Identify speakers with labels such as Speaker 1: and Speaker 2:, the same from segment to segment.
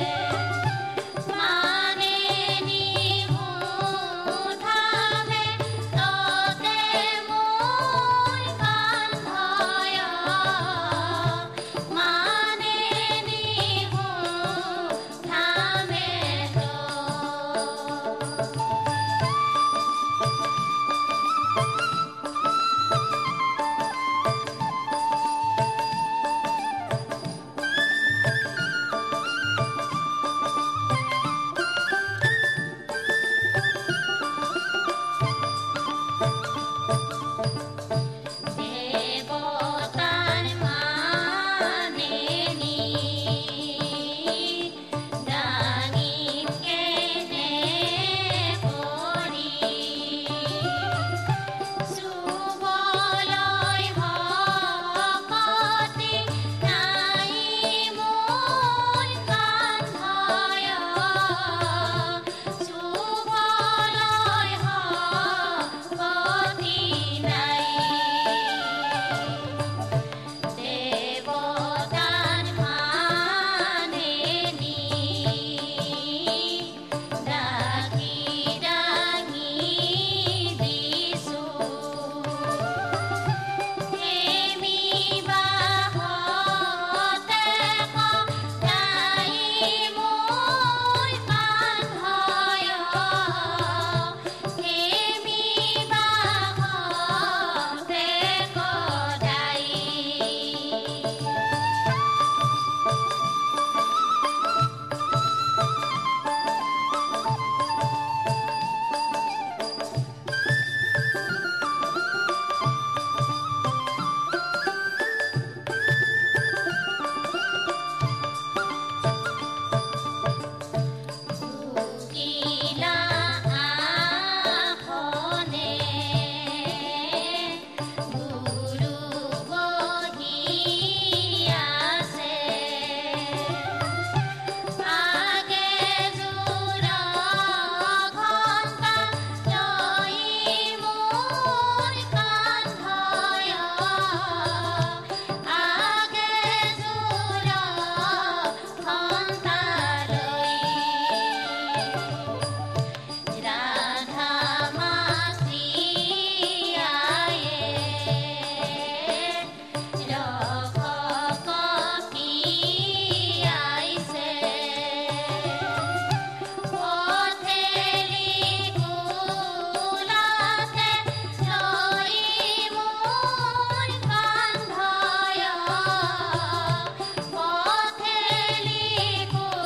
Speaker 1: Yeah. को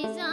Speaker 1: 以上。